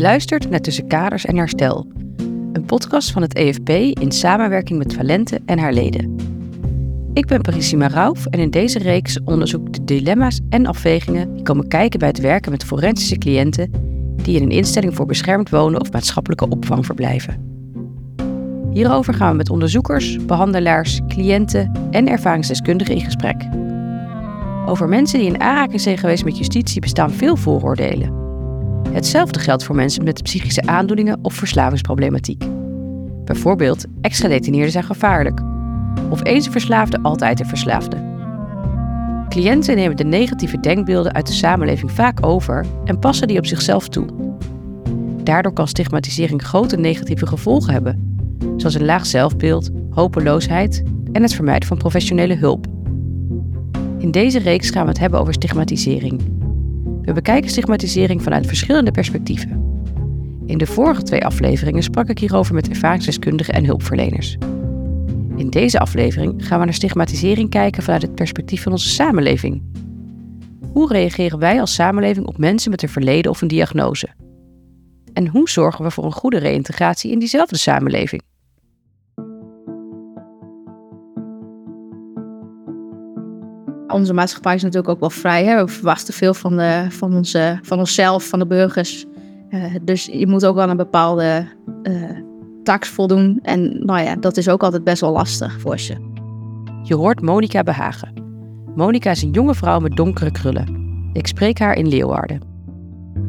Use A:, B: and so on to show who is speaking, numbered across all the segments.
A: Luistert naar Tussen Kaders en Herstel, een podcast van het EFP in samenwerking met Valente en haar leden. Ik ben Parissima Rauf en in deze reeks onderzoek ik de dilemma's en afwegingen die komen kijken bij het werken met forensische cliënten die in een instelling voor beschermd wonen of maatschappelijke opvang verblijven. Hierover gaan we met onderzoekers, behandelaars, cliënten en ervaringsdeskundigen in gesprek. Over mensen die in aanraking zijn geweest met justitie bestaan veel vooroordelen. Hetzelfde geldt voor mensen met psychische aandoeningen of verslavingsproblematiek. Bijvoorbeeld, ex-gedetineerden zijn gevaarlijk. Of eens een verslaafde, altijd een verslaafde. Cliënten nemen de negatieve denkbeelden uit de samenleving vaak over en passen die op zichzelf toe. Daardoor kan stigmatisering grote negatieve gevolgen hebben, zoals een laag zelfbeeld, hopeloosheid en het vermijden van professionele hulp. In deze reeks gaan we het hebben over stigmatisering. We bekijken stigmatisering vanuit verschillende perspectieven. In de vorige twee afleveringen sprak ik hierover met ervaringsdeskundigen en hulpverleners. In deze aflevering gaan we naar stigmatisering kijken vanuit het perspectief van onze samenleving. Hoe reageren wij als samenleving op mensen met een verleden of een diagnose? En hoe zorgen we voor een goede reïntegratie in diezelfde samenleving?
B: Onze maatschappij is natuurlijk ook wel vrij. Hè? We verwachten veel van, de, van, onze, van onszelf, van de burgers. Uh, dus je moet ook aan een bepaalde uh, tax voldoen. En nou ja, dat is ook altijd best wel lastig voor ze.
A: Je hoort Monika Behagen. Monika is een jonge vrouw met donkere krullen. Ik spreek haar in Leeuwarden.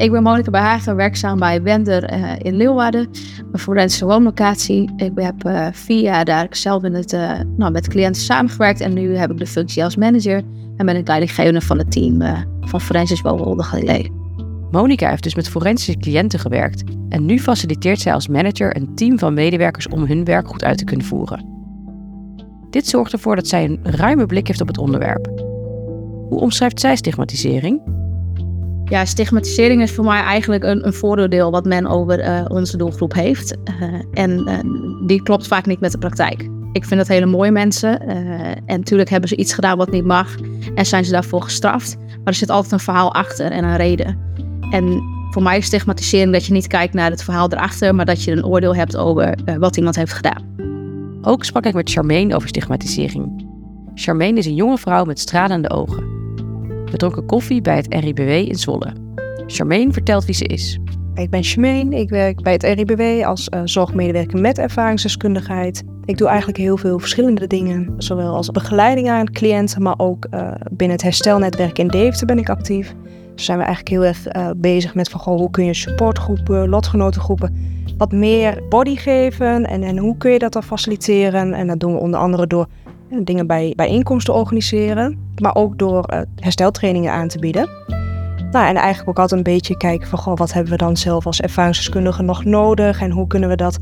B: Ik ben Monika Behagen, werkzaam bij Wender uh, in Leeuwarden, mijn forensische woonlocatie. Ik heb uh, vier jaar daar zelf in het, uh, nou, met cliënten samengewerkt en nu heb ik de functie als manager en ben ik leidinggevende van het team van Forensisch Woonholding
A: Monika heeft dus met forensische cliënten gewerkt en nu faciliteert zij als manager een team van medewerkers om hun werk goed uit te kunnen voeren. Dit zorgt ervoor dat zij een ruime blik heeft op het onderwerp. Hoe omschrijft zij stigmatisering?
B: Ja, stigmatisering is voor mij eigenlijk een, een vooroordeel wat men over uh, onze doelgroep heeft. Uh, en uh, die klopt vaak niet met de praktijk. Ik vind dat hele mooie mensen. en natuurlijk hebben ze iets gedaan wat niet mag. En zijn ze daarvoor gestraft. Maar er zit altijd een verhaal achter en een reden. En voor mij is stigmatisering dat je niet kijkt naar het verhaal erachter. Maar dat je een oordeel hebt over wat iemand heeft gedaan.
A: Ook sprak ik met Charmaine over stigmatisering. Charmaine is een jonge vrouw met stralende ogen. We dronken koffie bij het RIBW in Zwolle. Charmaine vertelt wie ze is.
C: Ik ben Charmaine, ik werk bij het RIBW als uh, zorgmedewerker met ervaringsdeskundigheid. Ik doe eigenlijk heel veel verschillende dingen, zowel als begeleiding aan cliënten, maar ook uh, binnen het herstelnetwerk in Deventer ben ik actief. Dus zijn we eigenlijk heel erg uh, bezig met van, goh, hoe kun je supportgroepen, lotgenotengroepen wat meer body geven en, en hoe kun je dat dan faciliteren. En dat doen we onder andere door dingen bij bijeenkomsten organiseren, maar ook door uh, hersteltrainingen aan te bieden. Nou, en eigenlijk ook altijd een beetje kijken van goh, wat hebben we dan zelf als ervaringsdeskundigen nog nodig en hoe kunnen we dat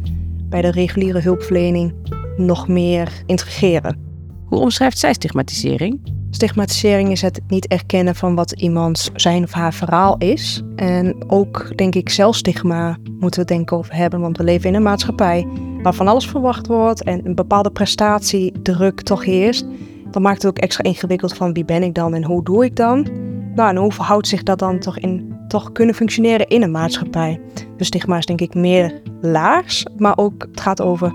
C: bij de reguliere hulpverlening nog meer integreren.
A: Hoe omschrijft zij stigmatisering?
C: Stigmatisering is het niet erkennen van wat iemand zijn of haar verhaal is. En ook, denk ik, zelfstigma moeten we denken over hebben, want we leven in een maatschappij waar van alles verwacht wordt en een bepaalde prestatiedruk toch heerst. Dan maakt het ook extra ingewikkeld van wie ben ik dan en hoe doe ik dan? Nou, en hoe verhoudt zich dat dan toch in toch kunnen functioneren in een maatschappij? Dus stigma is denk ik meer laags, maar ook het gaat over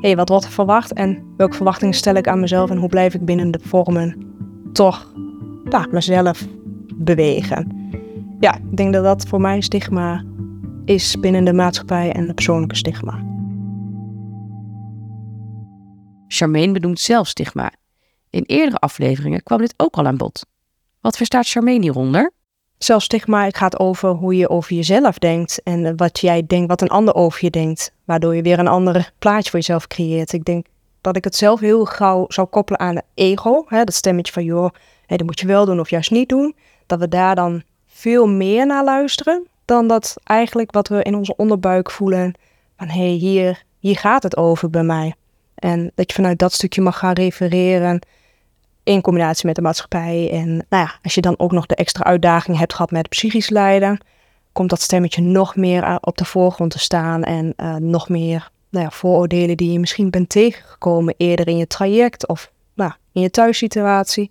C: hey, wat wordt er verwacht en welke verwachtingen stel ik aan mezelf en hoe blijf ik binnen de vormen toch nou, mezelf bewegen. Ja, ik denk dat dat voor mij stigma is binnen de maatschappij en de persoonlijke stigma.
A: Charmaine benoemt zelf stigma. In eerdere afleveringen kwam dit ook al aan bod. Wat verstaat Charmaine hieronder?
C: Zelfstigma gaat over hoe je over jezelf denkt en wat jij denkt, wat een ander over je denkt. Waardoor je weer een ander plaatje voor jezelf creëert. Ik denk dat ik het zelf heel gauw zou koppelen aan het ego. Hè, dat stemmetje van, joh, dat moet je wel doen of juist niet doen. Dat we daar dan veel meer naar luisteren dan dat eigenlijk wat we in onze onderbuik voelen. Van, hé, hey, hier, hier gaat het over bij mij. En dat je vanuit dat stukje mag gaan refereren in combinatie met de maatschappij. En nou ja, als je dan ook nog de extra uitdaging hebt gehad met psychisch lijden, komt dat stemmetje nog meer op de voorgrond te staan en uh, nog meer nou ja, vooroordelen die je misschien bent tegengekomen eerder in je traject of nou, in je thuissituatie.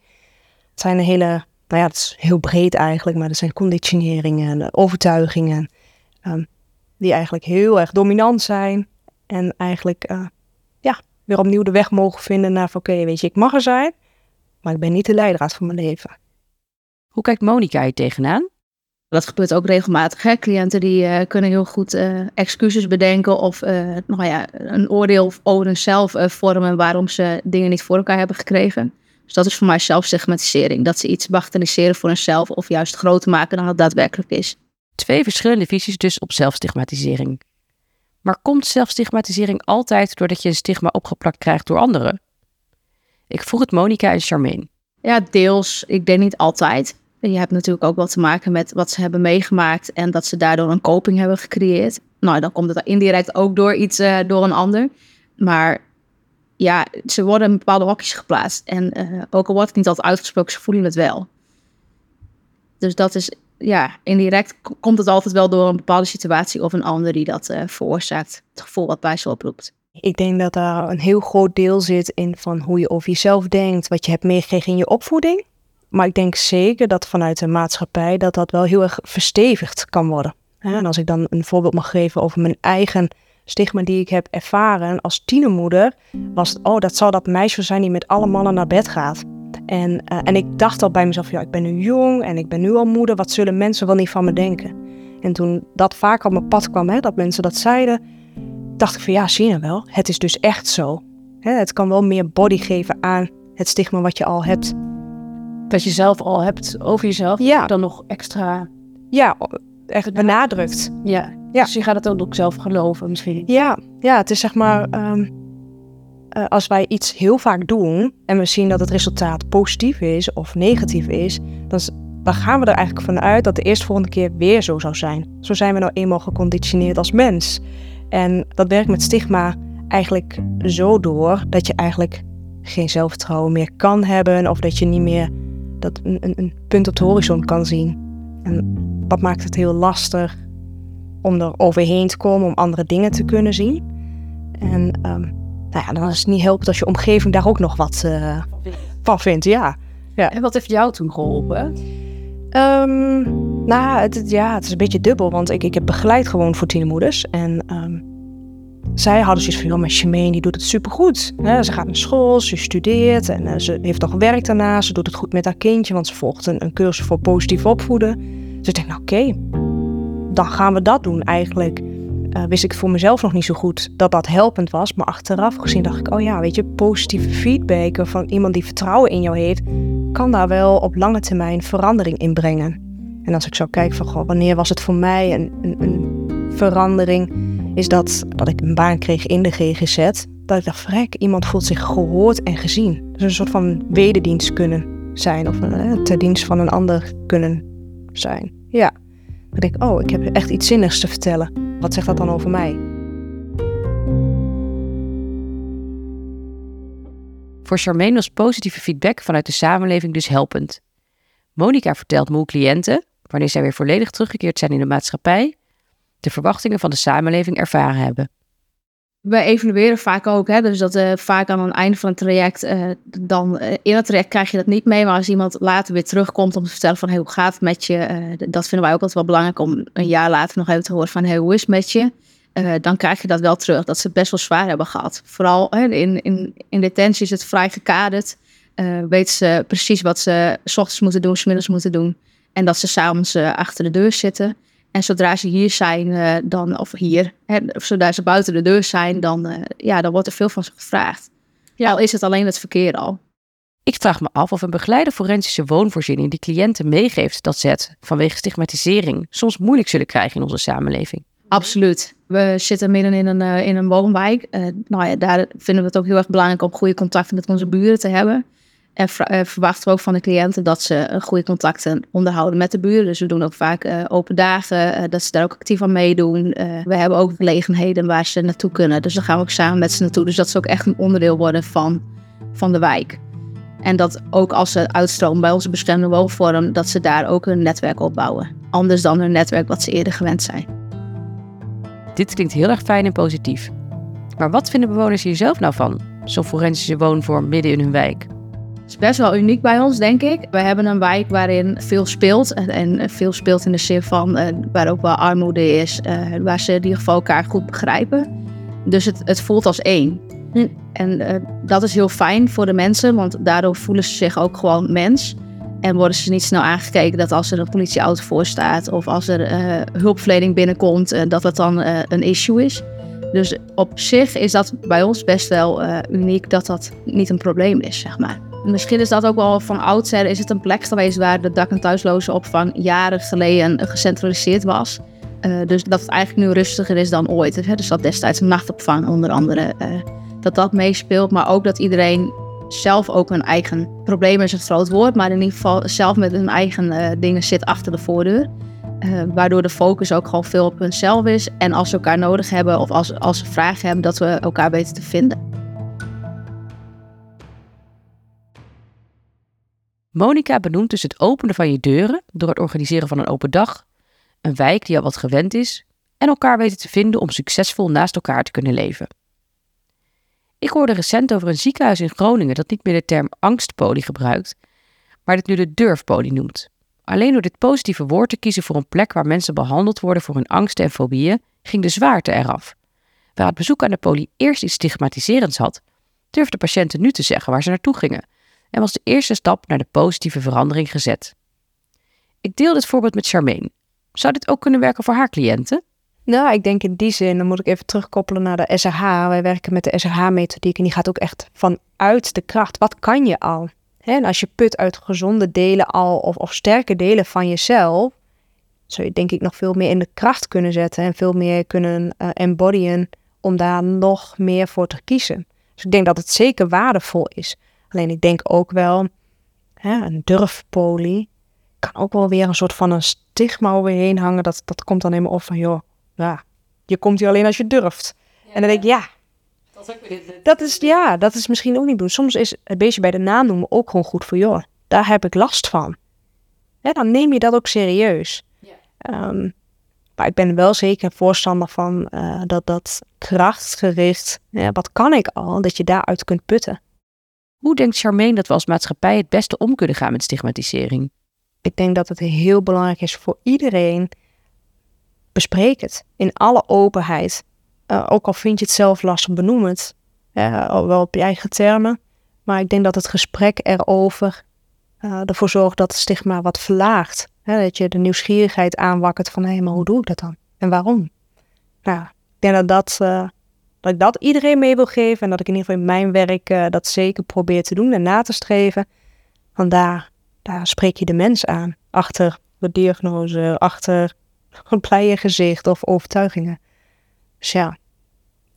C: Het zijn een hele, nou ja, het is heel breed eigenlijk, maar er zijn conditioneringen, overtuigingen. Um, die eigenlijk heel erg dominant zijn. En eigenlijk uh, ja, weer opnieuw de weg mogen vinden naar van oké, weet je, ik mag er zijn, maar ik ben niet de leidraad van mijn leven.
A: Hoe kijkt Monika hier tegenaan?
B: Dat gebeurt ook regelmatig. Hè? Cliënten die uh, kunnen heel goed uh, excuses bedenken of uh, nou ja, een oordeel over hunzelf vormen waarom ze dingen niet voor elkaar hebben gekregen. Dus dat is voor mij zelfstigmatisering. Dat ze iets bagatelliseren voor hunzelf of juist groter maken dan het daadwerkelijk is.
A: Twee verschillende visies dus op zelfstigmatisering. Maar komt zelfstigmatisering altijd doordat je een stigma opgeplakt krijgt door anderen? Ik vroeg het Monika en Charmaine.
B: Ja, deels. Ik denk niet altijd. Je hebt natuurlijk ook wat te maken met wat ze hebben meegemaakt en dat ze daardoor een coping hebben gecreëerd. Nou, dan komt het indirect ook door iets uh, door een ander. Maar ja, ze worden in bepaalde hokjes geplaatst. En uh, ook al wordt het niet altijd uitgesproken, ze voelen het wel. Dus dat is, ja, indirect komt het altijd wel door een bepaalde situatie of een ander die dat uh, veroorzaakt. Het gevoel wat bij ze oproept.
C: Ik denk dat daar een heel groot deel zit in van hoe je over jezelf denkt, wat je hebt meegekregen in je opvoeding. Maar ik denk zeker dat vanuit de maatschappij dat dat wel heel erg verstevigd kan worden. En als ik dan een voorbeeld mag geven over mijn eigen stigma die ik heb ervaren als tienermoeder, was het, oh, dat zal dat meisje zijn die met alle mannen naar bed gaat. En, uh, en ik dacht al bij mezelf, ja, ik ben nu jong en ik ben nu al moeder, wat zullen mensen wel niet van me denken? En toen dat vaak op mijn pad kwam, hè, dat mensen dat zeiden, dacht ik van ja, zie je wel, het is dus echt zo. Hè, het kan wel meer body geven aan het stigma wat je al hebt
A: dat je zelf al hebt over jezelf, ja. dan nog extra...
C: Ja, echt benadrukt.
A: Ja. ja, dus je gaat het ook zelf geloven misschien.
C: Ja, ja het is zeg maar... Um, uh, als wij iets heel vaak doen en we zien dat het resultaat positief is of negatief is, dan, dan gaan we er eigenlijk vanuit dat de eerstvolgende keer weer zo zou zijn. Zo zijn we nou eenmaal geconditioneerd als mens. En dat werkt met stigma eigenlijk zo door dat je eigenlijk geen zelfvertrouwen meer kan hebben of dat je niet meer dat een, een, een punt op de horizon kan zien. En dat maakt het heel lastig om er overheen te komen, om andere dingen te kunnen zien. En um, nou ja, dan is het niet helpend als je omgeving daar ook nog wat uh, van vindt. Ja. ja.
A: En wat heeft jou toen geholpen?
C: Um, nou, het, ja, het is een beetje dubbel, want ik, ik heb begeleid gewoon voor tienermoeders. En um, zij hadden zoiets van, joh, maar Shemaine die doet het supergoed. Ze gaat naar school, ze studeert en uh, ze heeft nog werk daarna. Ze doet het goed met haar kindje, want ze volgt een, cursus voor positief opvoeden. Dus ik denk, nou oké, dan gaan we dat doen eigenlijk. Uh, wist ik voor mezelf nog niet zo goed dat dat helpend was. Maar achteraf gezien dacht ik, oh ja, weet je, positieve feedback van iemand die vertrouwen in jou heeft, kan daar wel op lange termijn verandering in brengen. En als ik zou kijken van, wanneer was het voor mij een, een verandering is dat, dat ik een baan kreeg in de GGZ. Dat ik dacht, vrek, iemand voelt zich gehoord en gezien. Dus een soort van wederdienst kunnen zijn of een, eh, ter dienst van een ander kunnen zijn. Ja. Dan denk ik, oh, ik heb echt iets zinnigs te vertellen. Wat zegt dat dan over mij?
A: Voor Charmaine was positieve feedback vanuit de samenleving dus helpend. Monika vertelt me hoe cliënten, wanneer zij weer volledig teruggekeerd zijn in de maatschappij, de verwachtingen van de samenleving ervaren hebben.
B: We evalueren vaak ook, hè, dus dat uh, vaak aan het einde van het traject, uh, dan uh, in het traject krijg je dat niet mee, maar als iemand later weer terugkomt om te vertellen van hey, hoe gaat het met je, dat vinden wij ook altijd wel belangrijk om een jaar later nog even te horen van hey, hoe is het met je? dan krijg je dat wel terug, dat ze het best wel zwaar hebben gehad. Vooral in, in, in detentie is het vrij gekaderd, weten ze precies wat ze s ochtends moeten doen, s middags moeten doen en dat ze s'avonds achter de deur zitten. En zodra ze hier zijn, uh, dan, of hier, hè, of zodra ze buiten de deur zijn, dan, uh, ja, dan wordt er veel van ze gevraagd. Ja. Al is het alleen het verkeer al.
A: Ik vraag me af of een begeleider forensische woonvoorziening die cliënten meegeeft dat zet vanwege stigmatisering soms moeilijk zullen krijgen in onze samenleving.
B: Absoluut. We zitten midden in een, uh, in een woonwijk. nou ja, daar vinden we het ook heel erg belangrijk om goede contacten met onze buren te hebben. En uh, verwachten we ook van de cliënten dat ze goede contacten onderhouden met de buren. Dus we doen ook vaak uh, open dagen, dat ze daar ook actief aan meedoen. we hebben ook gelegenheden waar ze naartoe kunnen. Dus dan gaan we ook samen met ze naartoe. Dus dat ze ook echt een onderdeel worden van, van de wijk. En dat ook als ze uitstromen bij onze beschermde woonvorm, dat ze daar ook een netwerk opbouwen. Anders dan hun netwerk wat ze eerder gewend zijn.
A: Dit klinkt heel erg fijn en positief. Maar wat vinden bewoners hier zelf nou van? Zo'n forensische woonvorm midden in hun wijk?
B: Is best wel uniek bij ons, denk ik. We hebben een wijk waarin veel speelt. En, veel speelt in de zin van uh, waar ook wel armoede is. Uh, waar ze in ieder geval elkaar goed begrijpen. Dus het, het voelt als één. Hm. En uh, dat is heel fijn voor de mensen, want daardoor voelen ze zich ook gewoon mens. En worden ze niet snel aangekeken dat als er een politieauto voor staat of als er hulpverlening binnenkomt, dat dat dan een issue is. Dus op zich is dat bij ons best wel uniek dat dat niet een probleem is, zeg maar. Misschien is dat ook wel van oudsher is het een plek geweest waar de dak- en thuisloze opvang jaren geleden gecentraliseerd was. Uh, dus dat het eigenlijk nu rustiger is dan ooit. Dus dat destijds een nachtopvang onder andere, uh, dat dat meespeelt. Maar ook dat iedereen zelf ook een eigen probleem is een groot woord. Maar in ieder geval zelf met hun eigen uh, dingen zit achter de voordeur. waardoor de focus ook gewoon veel op hunzelf is. En als ze elkaar nodig hebben of als, als ze vragen hebben, dat we elkaar weten te vinden.
A: Monica benoemt dus het openen van je deuren door het organiseren van een open dag, een wijk die al wat gewend is en elkaar weten te vinden om succesvol naast elkaar te kunnen leven. Ik hoorde recent over een ziekenhuis in Groningen dat niet meer de term angstpolie gebruikt, maar dit nu de durfpolie noemt. Alleen door dit positieve woord te kiezen voor een plek waar mensen behandeld worden voor hun angsten en fobieën, ging de zwaarte eraf. Waar het bezoek aan de poli eerst iets stigmatiserends had, durfden patiënten nu te zeggen waar ze naartoe gingen en was de eerste stap naar de positieve verandering gezet. Ik deel dit voorbeeld met Charmaine. Zou dit ook kunnen werken voor haar cliënten?
C: Nou, ik denk in die zin, dan moet ik even terugkoppelen naar de SRH. Wij werken met de SRH-methodiek en die gaat ook echt vanuit de kracht. Wat kan je al? En als je put uit gezonde delen al of, of sterke delen van jezelf, zou je denk ik nog veel meer in de kracht kunnen zetten en veel meer kunnen uh, embodyen om daar nog meer voor te kiezen. Dus ik denk dat het zeker waardevol is. Alleen ik denk ook wel, hè, een durfpolie kan ook wel weer een soort van een stigma overheen hangen. Dat, dat komt dan helemaal op van, joh, ja, je komt hier alleen als je durft. en dan denk ik, ja, dat is, ook weer dat is, ja, dat is misschien ook niet doen. Soms is het beestje bij de naam noemen ook gewoon goed voor, joh, daar heb ik last van. Ja, dan neem je dat ook serieus. Ja. Um, maar ik ben wel zeker voorstander van uh, dat dat krachtgericht, ja, wat kan ik al, dat je daaruit kunt putten.
A: Hoe denkt Charmaine dat we als maatschappij het beste om kunnen gaan met stigmatisering?
C: Ik denk dat het heel belangrijk is voor iedereen. Bespreek het in alle openheid. Uh, ook al vind je het zelf lastig, benoem het. Wel op je eigen termen. Maar ik denk dat het gesprek erover uh, ervoor zorgt dat het stigma wat verlaagt. Hè, dat je de nieuwsgierigheid aanwakkert van hé, maar hoe doe ik dat dan? En waarom? Nou, ik denk dat dat dat ik dat iedereen mee wil geven en dat ik in ieder geval in mijn werk uh, dat zeker probeer te doen en na te streven. Want daar, daar spreek je de mens aan. Achter de diagnose, achter een blije gezicht of overtuigingen. Dus ja,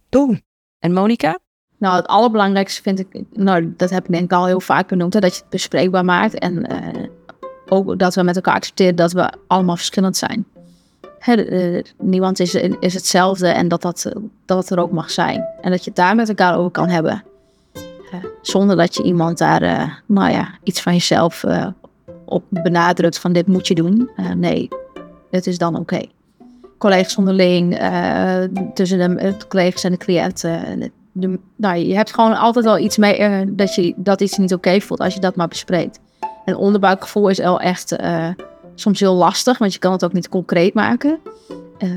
C: doen.
A: En Monika?
B: Nou, het allerbelangrijkste vind ik, nou, dat heb ik denk ik al heel vaak benoemd, dat je het bespreekbaar maakt. En uh, ook dat we met elkaar accepteren dat we allemaal verschillend zijn niemand is, hetzelfde en dat dat, dat het er ook mag zijn. En dat je het daar met elkaar over kan hebben. zonder dat je iemand daar, uh, nou ja, iets van jezelf uh, op benadrukt van dit moet je doen. Uh, nee, het is dan oké. Okay. Collega's onderling, tussen de collega's en de cliënt. De, nou, je hebt gewoon altijd wel iets mee dat, je, dat iets niet oké voelt als je dat maar bespreekt. En onderbuikgevoel is wel echt soms heel lastig, want je kan het ook niet concreet maken. Uh,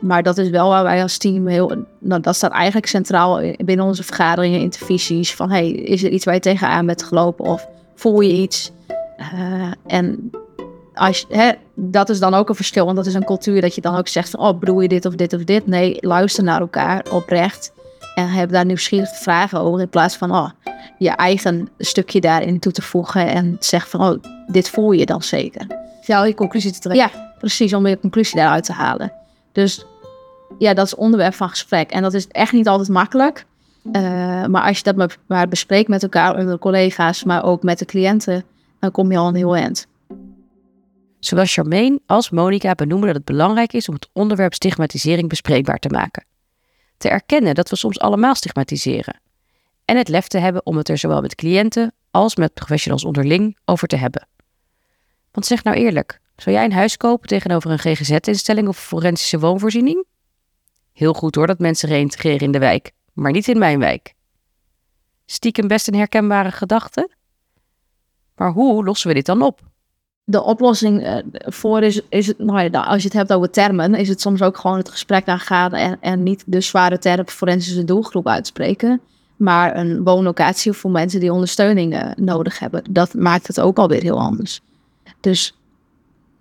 B: maar dat is wel waar wij als team heel. Nou, dat staat eigenlijk centraal binnen onze vergaderingen, intervisies. Van hey, is er iets waar je tegenaan bent gelopen of voel je iets? Uh, en als, hè, dat is dan ook een verschil, want dat is een cultuur dat je dan ook zegt van, oh, bedoel je dit of dit of dit? Nee, luister naar elkaar oprecht en heb daar nieuwsgierige vragen over in plaats van, oh, je eigen stukje daarin toe te voegen en zeg van, oh, dit voel je dan zeker
C: jou je conclusie te trekken.
B: Ja, precies, om je conclusie daaruit te halen. Dus ja, dat is onderwerp van gesprek. En dat is echt niet altijd makkelijk. Uh, maar als je dat maar, bespreekt met elkaar, met de collega's, maar ook met de cliënten, dan kom je al een heel eind.
A: Zowel Charmaine als Monica benoemen dat het belangrijk is om het onderwerp stigmatisering bespreekbaar te maken. Te erkennen dat we soms allemaal stigmatiseren. En het lef te hebben om het er zowel met cliënten als met professionals onderling over te hebben. Want zeg nou eerlijk, zou jij een huis kopen tegenover een GGZ-instelling of forensische woonvoorziening? Heel goed hoor dat mensen reïntegreren in de wijk, maar niet in mijn wijk. Stiekem best een herkenbare gedachte? Maar hoe lossen we dit dan op?
B: De oplossing uh, voor is, is het, nou ja, als je het hebt over termen, is het soms ook gewoon het gesprek aangaan en, en niet de zware term forensische doelgroep uitspreken. Maar een woonlocatie voor mensen die ondersteuning uh, nodig hebben. Dat maakt het ook alweer heel anders. Dus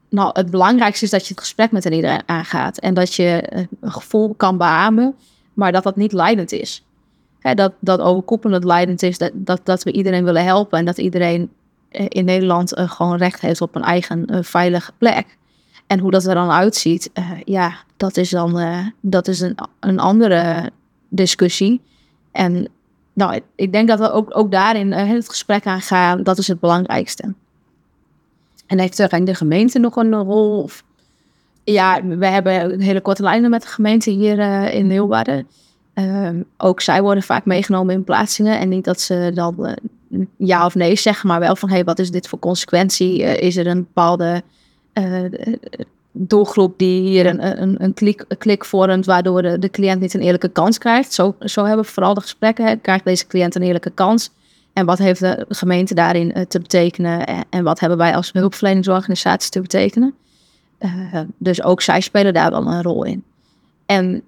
B: nou, het belangrijkste is dat je het gesprek met iedereen aangaat. En dat je een gevoel kan beamen, maar dat dat niet leidend is. Hè, dat, dat overkoepelend leidend is dat, dat, dat we iedereen willen helpen. En dat iedereen eh, in Nederland uh, gewoon recht heeft op een eigen uh, veilige plek. En hoe dat er dan uitziet, ja, dat is dan dat is een, een andere discussie. En nou, ik denk dat we ook, ook daarin het gesprek aan gaan. Dat is het belangrijkste.
A: En heeft de gemeente nog een rol? Of?
B: Ja, we hebben hele korte lijnen met de gemeente hier uh, in Leeuwarden. Uh, ook zij worden vaak meegenomen in plaatsingen. En niet dat ze dan uh, ja of nee zeggen, maar wel van... hé, hey, wat is dit voor consequentie? Uh, is er een bepaalde doelgroep die hier een, een, een, klik, een vormt... waardoor de, cliënt niet een eerlijke kans krijgt? Zo, zo hebben we vooral de gesprekken. Krijgt deze cliënt een eerlijke kans? En wat heeft de gemeente daarin uh, te betekenen? En, en, wat hebben wij als hulpverleningsorganisatie te betekenen? Uh, dus ook zij spelen daar wel een rol in. En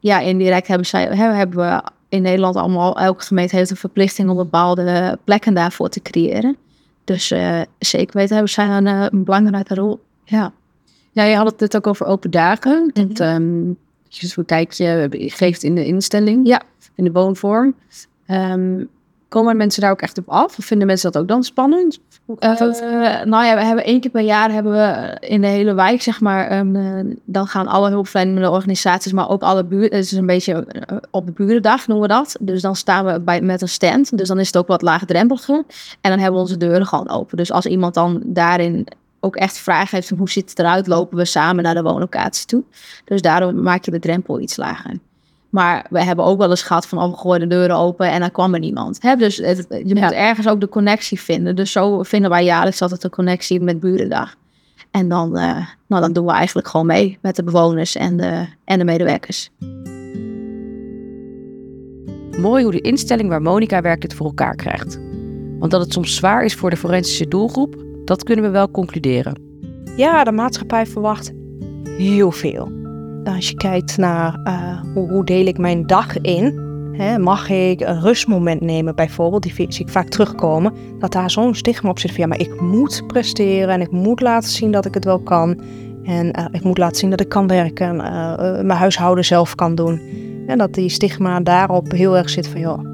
B: ja, indirect hebben, zij, hebben we in Nederland allemaal, elke gemeente heeft een verplichting om bepaalde plekken daarvoor te creëren. Dus uh, zeker weten hebben zij een, een, belangrijke rol. Ja.
A: ja, je had het ook over open dagen. Mm -hmm. Kijk je geeft in de instelling,
B: ja.
A: in de woonvorm. Um, Komen mensen daar ook echt op af? Of vinden mensen dat ook dan spannend?
B: Uh, nou ja, we hebben één keer per jaar hebben we in de hele wijk, zeg maar, um, uh, dan gaan alle hulpverlenende organisaties, maar ook alle buren, het is een beetje uh, op de burendag noemen we dat. Dus dan staan we bij, met een stand, dus dan is het ook wat laagdrempeliger. En dan hebben we onze deuren gewoon open. Dus als iemand dan daarin ook echt vragen heeft hoe ziet het eruit, lopen we samen naar de woonlocatie toe. Dus daarom maak je de drempel iets lager. Maar we hebben ook wel eens gehad van, oh, we gooien de deuren open en dan kwam er niemand. Hè? Dus het, je moet ergens ook de connectie vinden. Dus zo vinden wij jaarlijks altijd een connectie met Burendag. En dan, uh, nou, dan doen we eigenlijk gewoon mee met de bewoners en de, en de medewerkers.
A: Mooi hoe de instelling waar Monica werkt het voor elkaar krijgt. Want dat het soms zwaar is voor de forensische doelgroep, dat kunnen we wel concluderen.
C: Ja, de maatschappij verwacht heel veel als je kijkt naar uh, hoe, deel ik mijn dag in, hè, mag ik een rustmoment nemen bijvoorbeeld, die zie ik vaak terugkomen, dat daar zo'n stigma op zit van ja, maar ik moet presteren en ik moet laten zien dat ik het wel kan. En uh, ik moet laten zien dat ik kan werken, uh, mijn huishouden zelf kan doen. En dat die stigma daarop heel erg zit van joh,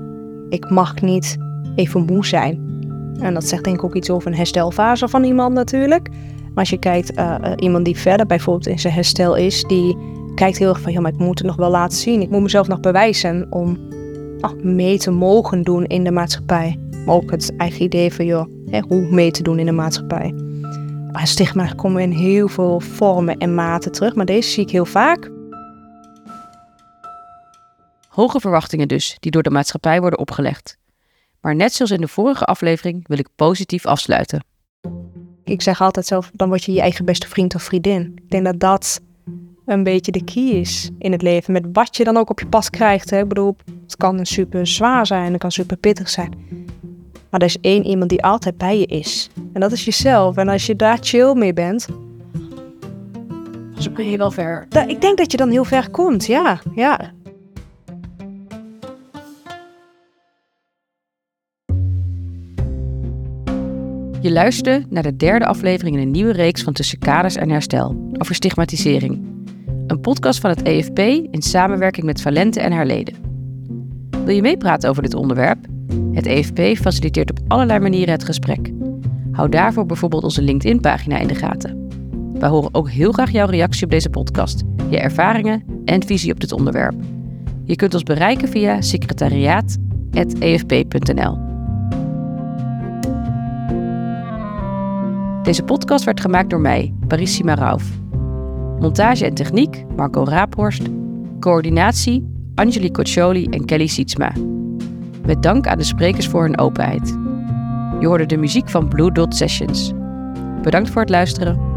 C: ik mag niet even moe zijn. En dat zegt denk ik ook iets over een herstelfase van iemand natuurlijk. Maar als je kijkt, uh, iemand die verder bijvoorbeeld in zijn herstel is, die kijkt heel erg van, ja, maar ik moet het nog wel laten zien. Ik moet mezelf nog bewijzen om ach, mee te mogen doen in de maatschappij. Maar ook het eigen idee van, joh, hè, hoe mee te doen in de maatschappij. Maar stigma komen in heel veel vormen en maten terug, maar deze zie ik heel vaak.
A: Hoge verwachtingen dus, die door de maatschappij worden opgelegd. Maar net zoals in de vorige aflevering wil ik positief afsluiten.
C: Ik zeg altijd zelf, dan word je je eigen beste vriend of vriendin. Ik denk dat dat een beetje de key is in het leven. Met wat je dan ook op je pad krijgt. Hè. Ik bedoel, het kan super zwaar zijn, het kan super pittig zijn. Maar er is één iemand die altijd bij je is. En dat is jezelf. En als je daar chill mee bent.
A: Dan ben je wel ver.
C: ik denk dat je dan heel ver komt, ja. ja.
A: Je luisterde naar de derde aflevering in een nieuwe reeks van Tussen Kaders en Herstel over stigmatisering. Een podcast van het EFP in samenwerking met Valente en haar leden. Wil je meepraten over dit onderwerp? Het EFP faciliteert op allerlei manieren het gesprek. Hou daarvoor bijvoorbeeld onze LinkedIn-pagina in de gaten. Wij horen ook heel graag jouw reactie op deze podcast, je ervaringen en visie op dit onderwerp. Je kunt ons bereiken via secretariaat.efp.nl. Deze podcast werd gemaakt door mij, Parissima Rauf. Montage en techniek Marco Raaphorst. Coördinatie Angeli Coccioli en Kelly Sietsma. Met dank aan de sprekers voor hun openheid. Je hoorde de muziek van Blue Dot Sessions. Bedankt voor het luisteren.